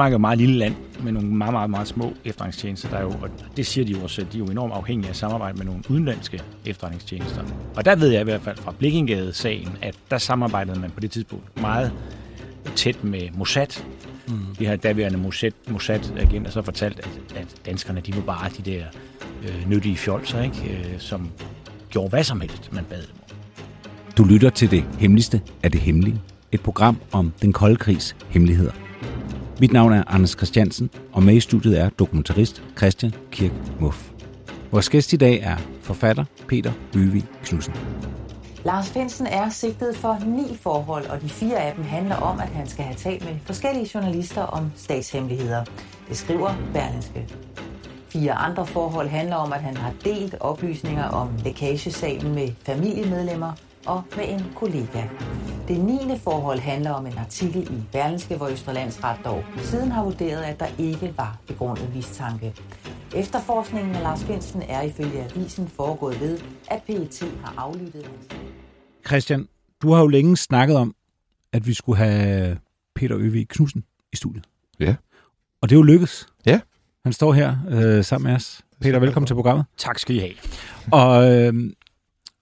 Danmark er jo et meget lille land med nogle meget, meget, meget små efterretningstjenester, der er jo, og det siger de jo også, de er jo enormt afhængige af samarbejde med nogle udenlandske efterretningstjenester. Og der ved jeg i hvert fald fra Blikkingade-sagen, at der samarbejdede man på det tidspunkt meget tæt med Mossad. Mm. De her daværende Mossad, Mossad-agenter så fortalt, at, at danskerne de var bare de der øh, nyttige fjolser, ikke? Øh, som gjorde hvad som helst, man bad dem Du lytter til det hemmeligste af det hemmelige. Et program om den kolde krigs hemmeligheder. Mit navn er Anders Christiansen, og med i studiet er dokumentarist Christian Kirk Muff. Vores gæst i dag er forfatter Peter Øvig Knudsen. Lars Finsen er sigtet for ni forhold, og de fire af dem handler om, at han skal have talt med forskellige journalister om statshemmeligheder. Det skriver Berlingske. Fire andre forhold handler om, at han har delt oplysninger om lækagesagen med familiemedlemmer og med en kollega. Det 9. forhold handler om en artikel i Berlingske, hvor Østerlandsret dog siden har vurderet, at der ikke var begrundet mistanke. Efterforskningen af Lars Finsen er ifølge avisen foregået ved, at PET har aflyttet hans... Christian, du har jo længe snakket om, at vi skulle have Peter Øvig Knudsen i studiet. Ja. Og det er jo lykkedes. Ja. Han står her øh, sammen med os. Peter, velkommen til programmet. Tak skal I have. Og, øh,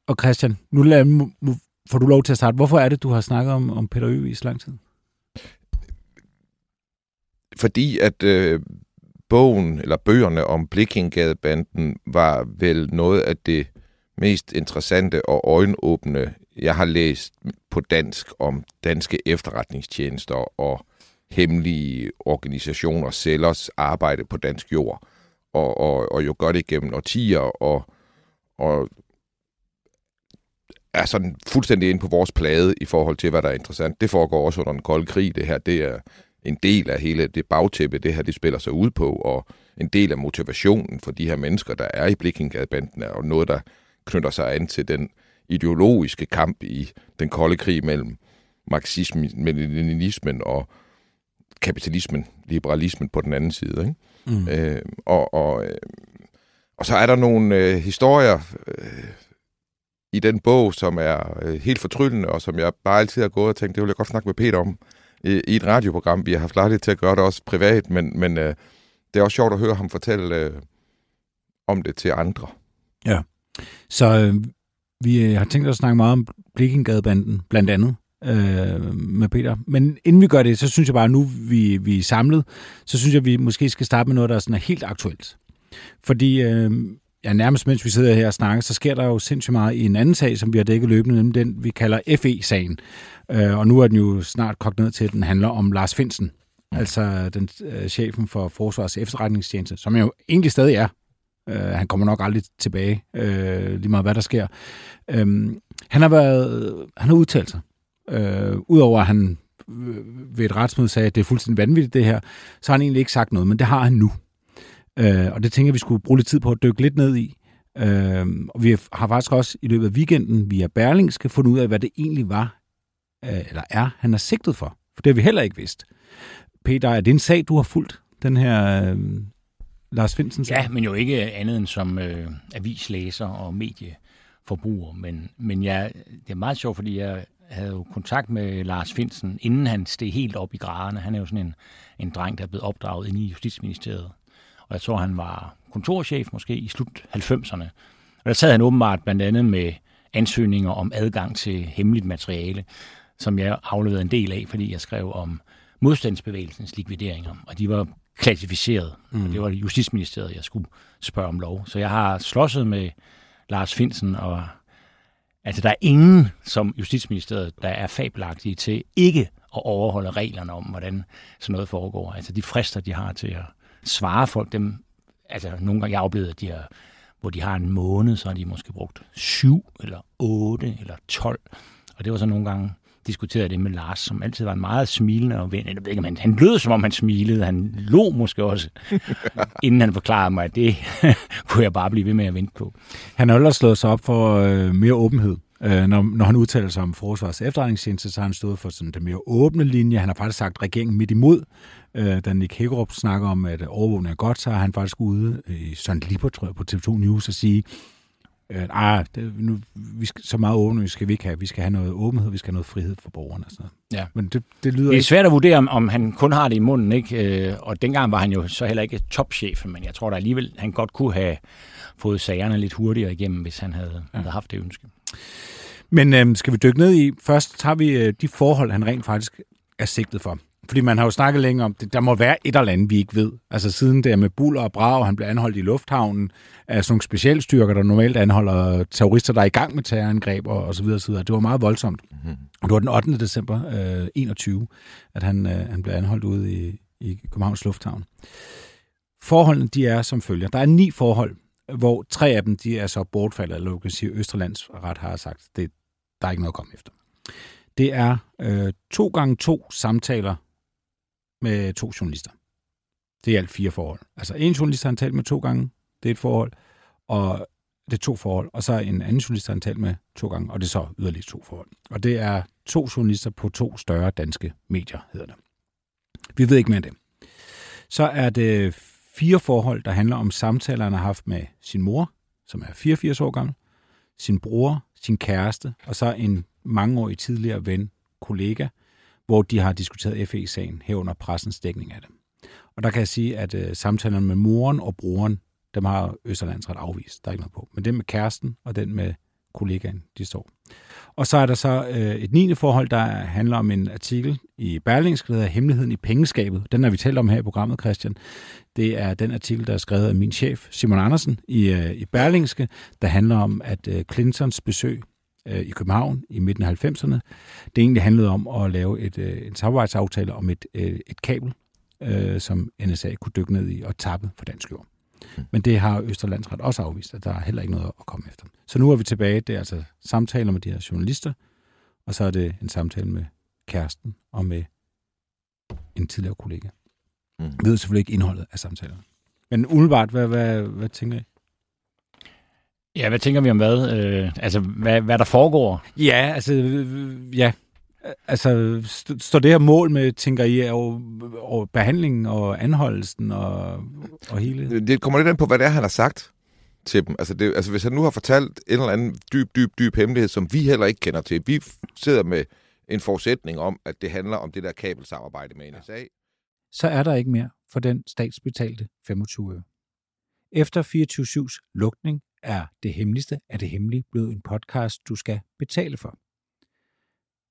og Christian, nu, lad, nu får du lov til at starte. Hvorfor er det, du har snakket om, om Peter Øvig i så lang tid? Fordi at øh, bogen, eller bøgerne om Blikkingadebanden, var vel noget af det mest interessante og øjenåbne, jeg har læst på dansk om danske efterretningstjenester og hemmelige organisationer, cellers arbejde på dansk jord. Og, og, og jo gør det gennem årtier, og, og er sådan fuldstændig inde på vores plade i forhold til, hvad der er interessant. Det foregår også under den kolde krig, det her. Det er en del af hele det bagtæppe, det her det spiller sig ud på, og en del af motivationen for de her mennesker, der er i Blikkingadebanden, og noget, der knytter sig an til den ideologiske kamp i den kolde krig mellem marxismen, leninismen og kapitalismen, liberalismen på den anden side. Ikke? Mm. Øh, og, og, øh, og så er der nogle øh, historier øh, i den bog, som er øh, helt fortryllende, og som jeg bare altid har gået og tænkt, det vil jeg godt snakke med Peter om i, i et radioprogram. Vi har haft lejlighed til at gøre det også privat, men, men øh, det er også sjovt at høre ham fortælle øh, om det til andre. Ja, så øh, vi øh, har tænkt os at snakke meget om Blikkingadebanden, blandt andet øh, med Peter. Men inden vi gør det, så synes jeg bare, nu vi, vi er samlet, så synes jeg, vi måske skal starte med noget, der er, sådan er helt aktuelt. Fordi øh, ja, nærmest mens vi sidder her og snakker, så sker der jo sindssygt meget i en anden sag, som vi har dækket løbende, nemlig den, vi kalder FE-sagen. Øh, og nu er den jo snart kogt ned til, at den handler om Lars Finsen, mm. altså den øh, chefen for Forsvars efterretningstjeneste, som jo egentlig stadig er. Øh, han kommer nok aldrig tilbage, øh, lige meget hvad der sker. Øh, han har været, han har udtalt sig. Øh, Udover at han ved et retsmøde sagde, at det er fuldstændig vanvittigt det her, så har han egentlig ikke sagt noget, men det har han nu. Øh, og det tænker jeg, vi skulle bruge lidt tid på at dykke lidt ned i. Øh, og vi har faktisk også i løbet af weekenden via Berlingske fundet ud af, hvad det egentlig var, øh, eller er, han er sigtet for. For det har vi heller ikke vidst. Peter, er det en sag, du har fulgt, den her øh, Lars Finsen sag? Ja, men jo ikke andet end som øh, avislæser og medieforbruger. Men, men jeg, det er meget sjovt, fordi jeg havde jo kontakt med Lars Finsen, inden han steg helt op i graderne. Han er jo sådan en, en dreng, der er blevet opdraget inde i Justitsministeriet. Og jeg tror, han var kontorchef måske i slut 90'erne. Og der sad han åbenbart blandt andet med ansøgninger om adgang til hemmeligt materiale, som jeg afleverede en del af, fordi jeg skrev om modstandsbevægelsens likvideringer, og de var klassificeret. Mm. Og det var Justitsministeriet, jeg skulle spørge om lov. Så jeg har slåsset med Lars Finsen, og altså der er ingen som Justitsministeriet, der er fabelagtige til ikke at overholde reglerne om, hvordan sådan noget foregår. Altså de frister, de har til at svare folk dem, altså nogle gange jeg oplevede, at de har, hvor de har en måned, så har de måske brugt syv eller otte eller 12. Og det var så nogle gange diskuterede det med Lars, som altid var en meget smilende og ven. Jeg ved ikke, han, han lød, som om han smilede. Han lå måske også, inden han forklarede mig, at det kunne jeg bare blive ved med at vente på. Han har ellers slået sig op for øh, mere åbenhed. Øh, når, når han udtaler sig om forsvars efterretningstjeneste, så har han stået for sådan den mere åbne linje. Han har faktisk sagt regeringen midt imod. Øh, da Nick Hækkerup snakker om, at overvågning er godt, så har han faktisk ude i Søren Lipper, tror jeg, på TV2 News og sige, øh, det, nu, vi skal, så meget åbenhed skal vi ikke have. Vi skal have noget åbenhed, vi skal have noget frihed for borgerne. Og sådan noget. Ja. Men det, det lyder Det er ikke... svært at vurdere, om, om han kun har det i munden, ikke? Øh, og dengang var han jo så heller ikke topchef, men jeg tror da alligevel, han godt kunne have fået sagerne lidt hurtigere igennem, hvis han havde, ja. havde haft det ønske. Men øh, skal vi dykke ned i? Først tager vi øh, de forhold, han rent faktisk er sigtet for. Fordi man har jo snakket længe om, det. der må være et eller andet, vi ikke ved. Altså siden det er med buller og brag, han blev anholdt i lufthavnen af sådan nogle specialstyrker, der normalt anholder terrorister, der er i gang med terrorangreb og, og så videre, så videre. Det var meget voldsomt. Mm-hmm. Og det var den 8. december øh, 21, at han, øh, han blev anholdt ude i, i Københavns Lufthavn. Forholdene de er som følger. Der er ni forhold, hvor tre af dem de er så bortfaldet, eller du kan sige, Østerlands ret har sagt, det, der er ikke noget at komme efter. Det er øh, to gange to samtaler med to journalister. Det er alt fire forhold. Altså en journalist har han talt med to gange, det er et forhold, og det er to forhold, og så en anden journalist har han talt med to gange, og det er så yderligere to forhold. Og det er to journalister på to større danske medier, hedder det. Vi ved ikke mere end det. Så er det fire forhold, der handler om samtaler, han har haft med sin mor, som er 84 år gammel, sin bror, sin kæreste, og så en mangeårig tidligere ven, kollega, hvor de har diskuteret FE-sagen herunder pressens dækning af det. Og der kan jeg sige, at øh, samtalerne med moren og broren, dem har Østerlandsret afvist. Der er ikke noget på. Men den med kæresten og den med kollegaen, de står. Og så er der så øh, et 9. forhold, der handler om en artikel i Berlingske, der hedder Hemmeligheden i pengeskabet. Den har vi talt om her i programmet, Christian. Det er den artikel, der er skrevet af min chef, Simon Andersen, i, øh, i Berlingske, der handler om, at øh, Clintons besøg øh, i København i midten af 90'erne, det egentlig handlede om at lave et, øh, en samarbejdsaftale om et, øh, et kabel, øh, som NSA kunne dykke ned i og tappe for dansk jord. Men det har Østerlandsret også afvist, at der er heller ikke noget at komme efter. Så nu er vi tilbage. Det er altså samtaler med de her journalister, og så er det en samtale med kæresten og med en tidligere kollega. Mm. Jeg ved selvfølgelig ikke indholdet af samtalerne. Men umiddelbart, hvad, hvad, hvad tænker I? Ja, hvad tænker vi om hvad? Øh, altså, hvad, hvad der foregår? Ja, altså, ja. Altså, st- står det her mål med, tænker I, over, over behandlingen og anholdelsen og, og hele? Det kommer lidt an på, hvad det er, han har sagt til dem. Altså, det, altså hvis han nu har fortalt en eller anden dyb, dyb, dyb hemmelighed, som vi heller ikke kender til. Vi sidder med en forudsætning om, at det handler om det der kabelsamarbejde med NSA. Så er der ikke mere for den statsbetalte 25 øre. Efter 24-7's lukning er Det Hemmeligste af det Hemmelige blevet en podcast, du skal betale for.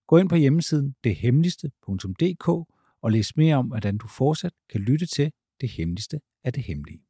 Gå ind på hjemmesiden dethemmeligste.dk og læs mere om, hvordan du fortsat kan lytte til Det Hemmeligste af det Hemmelige.